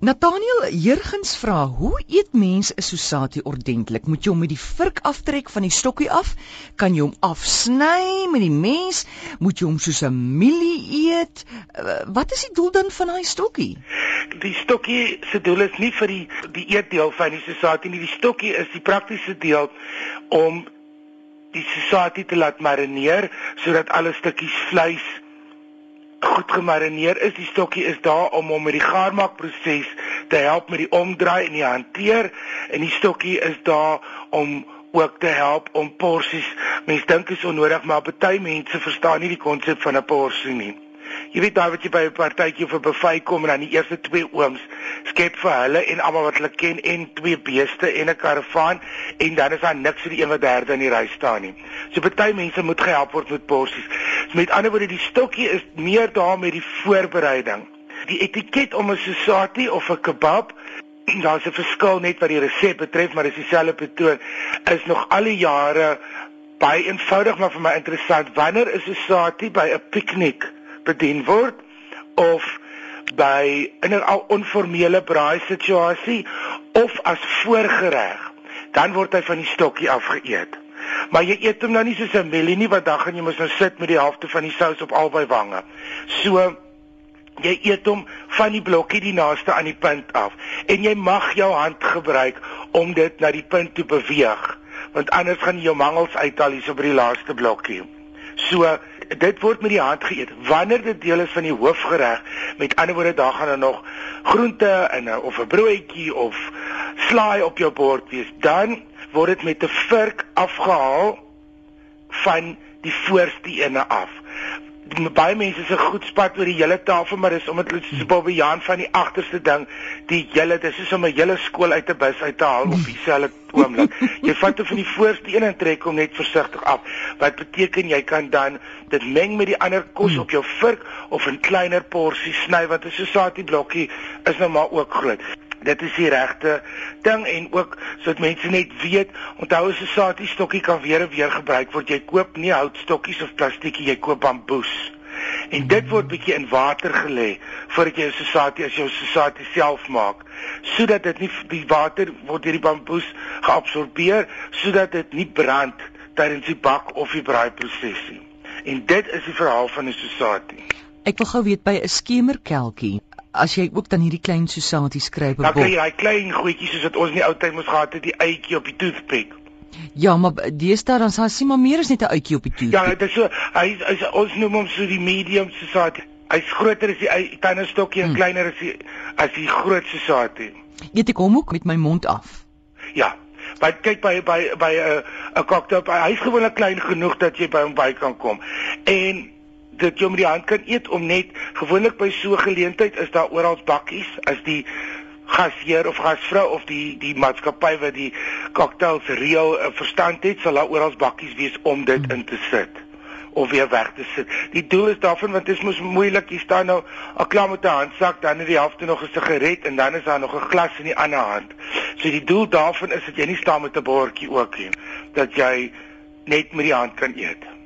Nathaniel Jurgens vra: "Hoe eet mens 'n sosatie ordentlik? Moet jy hom met die vurk aftrek van die stokkie af? Kan jy hom afsny met die mes? Moet jy hom soos 'n mielie eet? Uh, wat is die doel dan van daai stokkie?" Die stokkie se doel is nie vir die die eetdeel van die sosatie nie. Die stokkie is die praktiese deel om die sosatie te laat marineer sodat alle stukkies vleis goed gemarineer is. Die stokkie is daar om hom met die gaarmaakproses te help met die omdraai en die hanteer en die stokkie is daar om ook te help om porsies. Mense dink is onnodig, maar baie mense verstaan nie die konsep van 'n porsie nie. Jy weet daai wat jy by 'n partytjie 'n buffet kom en dan die eerste twee ooms skep vir hulle en almal wat hulle ken en twee beeste en 'n karavaan en dan is daar niks vir die een wat derde in die ry staan nie. So baie mense moet gehelp word met porsies. So met ander woorde die stokkie is meer daar met die voorbereiding. Die etiket om 'n sosati of 'n kebab Daar's 'n verskil net wat die resep betref, maar dis dieselfde patroon. Is nog al die jare baie eenvoudig maar vir my interessant. Wanneer is 'n sosati by 'n piknik? Bedien word of by in 'n onformele braai situasie of as voorgereg dan word hy van die stokkie afgeëet. Maar jy eet hom nou nie soos 'n melie nie want dan gaan jy mos nou sit met die helfte van die sous op albei wange. So jy eet hom van die blokkie die naaste aan die punt af en jy mag jou hand gebruik om dit na die punt te beweeg want anders gaan jy jou mangels uithaal hier so by die laaste blokkie. So dit word met die hand geëet. Wanneer dit deel is van die hoofgereg, met ander woorde daar gaan er nog groente in 'n of 'n broodjie of slaai op jou bord wees, dan word dit met 'n vurk afgehaal van die voorste ene af baie mense se goed spat oor die hele tafel maar dis omdat hulle soos Bobbe Jan van die agterste ding die hele dis soos om 'n hele skool uit 'n bus uit te haal op dieselfde oomblik. Jy vat hom van die voorste een en trek hom net versigtig af. Wat beteken jy kan dan dit meng met die ander kos op jou vurk of in kleiner porsies sny want 'n sosatie blokkie is nou maar ook groot dit is die regte ding en ook sodat mense net weet onthou as 'n saadjie stokkie kan weer en weer gebruik word jy koop nie houtstokkies of plastiekie jy koop bamboes. En dit word bietjie in water gelê voordat jy 'n sosatie as jy 'n sosatie self maak sodat dit nie die water word deur die bamboes geabsorbeer sodat dit nie brand tydens die bak of die braaiproses nie. En dit is die verhaal van 'n sosatie Ek wil gou weet by 'n skemerkelkie as jy ook dan hierdie klein sosatie skryf op. Dan kry jy daai klein goedjies soos wat ons in die ou tyd moes gehad het, die uitjie op die toothpick. Ja, maar deesdae dan sal sien maar meer as net 'n uitjie op die toothpick. Ja, dit is so hy is ons noem hom so die medium sosatie. Hy's groter as die tannestokkie en hmm. kleiner as die as die groot sosatie. Eet ek hom ook met my mond af? Ja. Maar kyk by by by 'n uh, 'n cocktail, hy's gewoonlik klein genoeg dat jy by hom by kan kom. En dit jy met die hand kan eet om net gewoonlik by so 'n geleentheid is daar oral bakkies as die gasheer of gasvrou of die die maatskappy wat die cocktails reël uh, verstand het sal daar oral bakkies wees om dit in te sit of weer weg te sit. Die doel is daarvan want dit is mos moeilik jy staan nou al klaar met 'n handsak dan in die helfte nog 'n sigaret en dan is daar nog 'n glas in die ander hand. So die doel daarvan is dat jy nie staan met 'n bordjie ook nie dat jy net met die hand kan eet.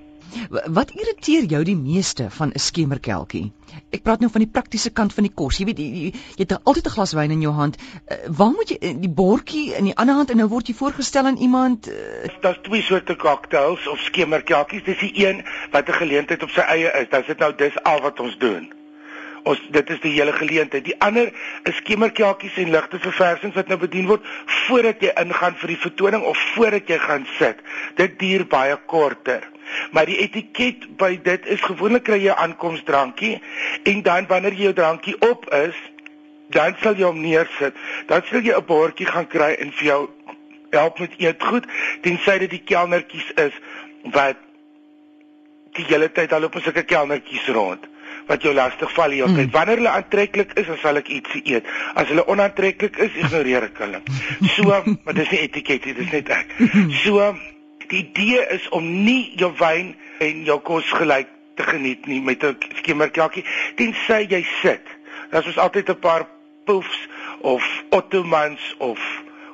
Wat irriteer jou die meeste van 'n skemerkelkie? Ek praat nou van die praktiese kant van die kos. Jy weet jy, jy, jy het altyd 'n glas wyn in jou hand. Uh, waar moet jy die bordjie in die ander hand en nou word jy voorgestel aan iemand? Uh... Daar's twee soorte cocktails of skemerkelkies. Dis die een wat 'n geleentheid op sy eie is. Dan sit nou dis al wat ons doen. Ons dit is die hele geleentheid. Die ander is skemerkelkies en ligte verversings wat nou bedien word voordat jy ingaan vir die vertoning of voordat jy gaan sit. Dit duur baie korter. Maar die etiket by dit is gewoonlik kry jy 'n aankomsdrankie en dan wanneer jy jou drankie op is, dan sal jy hom neersit. Dan sal jy 'n bordjie gaan kry en vir jou help met eetgoed tensy dit die kelnertjies is wat die hele tyd al op 'n sulke kelnertjies rond wat jou lastig val hier altyd. Hmm. Wanneer hulle aantreklik is, dan sal ek ietsie eet. As hulle onaantreklik is, ignoreer ek hulle. So, maar dis nie etiket nie, dis net ek. So, Die idee is om nie jou wyn en jou kos gelyk te geniet nie met 'n skemerkelkie tensy jy sit. Daar's ons altyd 'n paar poefs of ottomans of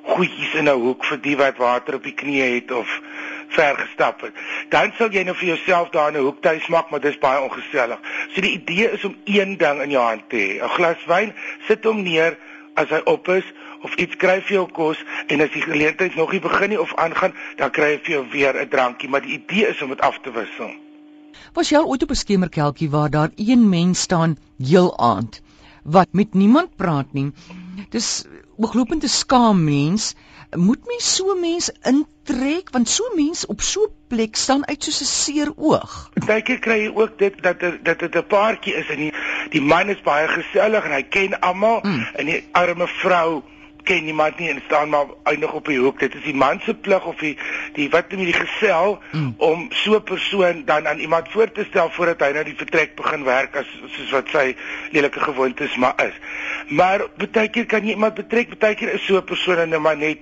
goedjies in 'n hoek vir die wat water op die knie het of ver gestap het. Dan sal jy nou vir jouself daar in 'n hoek tuis maak, maar dis baie ongesellig. So die idee is om een ding in jou hand te hê, 'n glas wyn, sit hom neer as hy op is of iets kry vir jou kos en as die geleentheid nog nie begin nie of aangaan, dan kry hy vir jou weer 'n drankie, maar die idee is om dit af te wissel. Was jy al ooit op 'n skemerkelkie waar daar een mens staan heel aand wat met niemand praat nie? Dis ooglopend 'n skaam mens. Moet mens so mens intrek want so mens op so 'n plek staan uit soos 'n seer oog. Partykeer kry jy ook dit dat dat dit 'n paartjie is en die die man is baie gesellig en hy ken almal mm. en die arme vrou ken niemand nie en staan maar eindig op die hoek. Dit is die man se plig of die die wat met die gesel mm. om so 'n persoon dan aan iemand voor te stel voordat hy nou die vertrek begin werk as soos wat sy lelike gewoontes maar is. Maar baie keer kan jy iemand betrek, baie keer is so 'n persoon nou maar net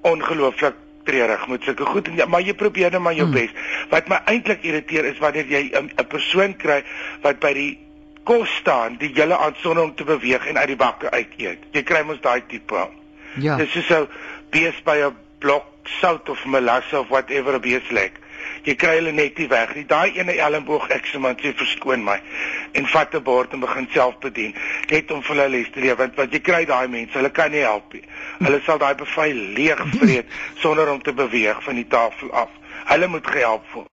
ongelooflik treurig met sulke goed en ja, maar jy probeer net maar jou mm. bes. Wat my eintlik irriteer is wanneer jy 'n persoon kry wat by die kos staan die hele aand sonder om te beweeg en uit die bakke uit eet. Jy kry mos daai tipe. Ja. Dis is so bees by 'n blok sout of melasse of whatever 'n bees lek. Jy kry hulle net nie weg nie. Daai ene elmboog ek sê man, jy verskoon my. En vat 'n bord en begin self bedien. Net om vir hulle les te leer want wat jy kry daai mense, hulle kan nie help nie. Hulle sal daai bevel leeg vreet sonder om te beweeg van die tafel af. Hulle moet gehelp word.